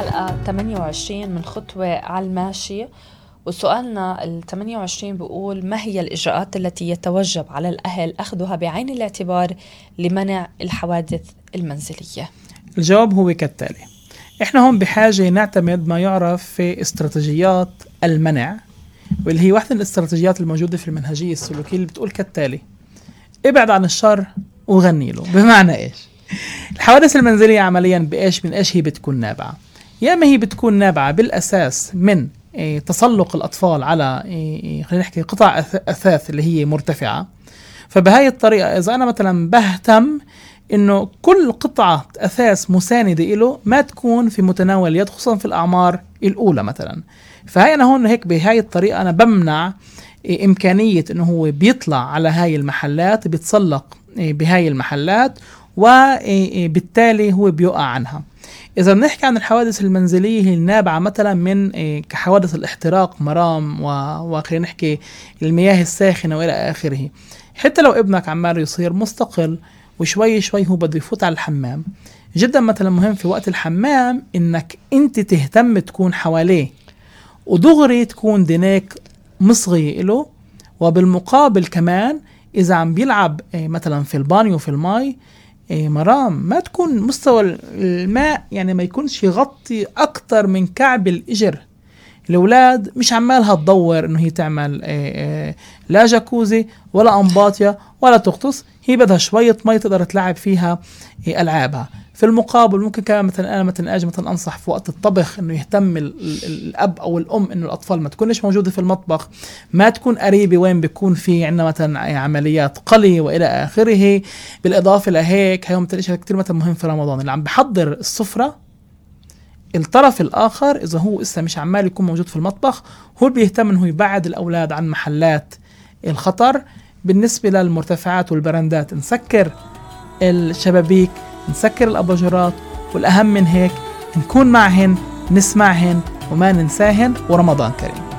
للحلقة 28 من خطوة على الماشي. وسؤالنا ال 28 بيقول ما هي الإجراءات التي يتوجب على الأهل أخذها بعين الاعتبار لمنع الحوادث المنزلية؟ الجواب هو كالتالي. إحنا هون بحاجة نعتمد ما يعرف في استراتيجيات المنع واللي هي واحدة من الاستراتيجيات الموجودة في المنهجية السلوكية اللي بتقول كالتالي ابعد عن الشر وغني له. بمعنى إيش؟ الحوادث المنزلية عمليا بإيش؟ من إيش هي بتكون نابعة؟ يا إما هي بتكون نابعة بالأساس من إيه، تسلق الأطفال على إيه، إيه، خلينا نحكي قطع أثاث اللي هي مرتفعة. فبهاي الطريقة إذا أنا مثلا بهتم إنه كل قطعة أثاث مساندة له ما تكون في متناول اليد خصوصا في الأعمار الأولى مثلا. فهي أنا هون هيك بهاي الطريقة أنا بمنع إمكانية إنه هو بيطلع على هاي المحلات بيتسلق بهاي المحلات وبالتالي هو بيقع عنها. إذا بنحكي عن الحوادث المنزلية النابعة مثلا من إيه، كحوادث الاحتراق مرام وخلينا نحكي المياه الساخنة وإلى آخره. حتى لو ابنك عمال يصير مستقل وشوي شوي هو بده يفوت على الحمام. جدا مثلا مهم في وقت الحمام إنك أنت تهتم تكون حواليه. ودغري تكون دينيك مصغي له وبالمقابل كمان إذا عم بيلعب إيه، مثلا في البانيو في الماي إيه مرام ما تكون مستوى الماء يعني ما يكونش يغطي أكتر من كعب الإجر. الأولاد مش عمالها تدور إنه هي تعمل إيه إيه لا جاكوزي ولا امباطيا ولا تغطس هي بدها شوية مي تقدر تلعب فيها إيه ألعابها. في المقابل ممكن كمان مثلا أنا مثلا أجي مثلا أنصح في وقت الطبخ إنه يهتم الأب أو الأم إنه الأطفال ما تكونش موجودة في المطبخ ما تكون قريبة وين بيكون في عندنا مثلا عمليات قلي وإلى آخره. بالإضافة لهيك هي مثلا شيء كثير مثلا مهم في رمضان اللي عم بحضر السفرة الطرف الآخر إذا هو لسه مش عمال يكون موجود في المطبخ هو بيهتم إنه يبعد الأولاد عن محلات الخطر. بالنسبة للمرتفعات والبراندات نسكر الشبابيك نسكر الأباجورات والأهم من هيك نكون معهن نسمعهن وما ننساهن ورمضان كريم.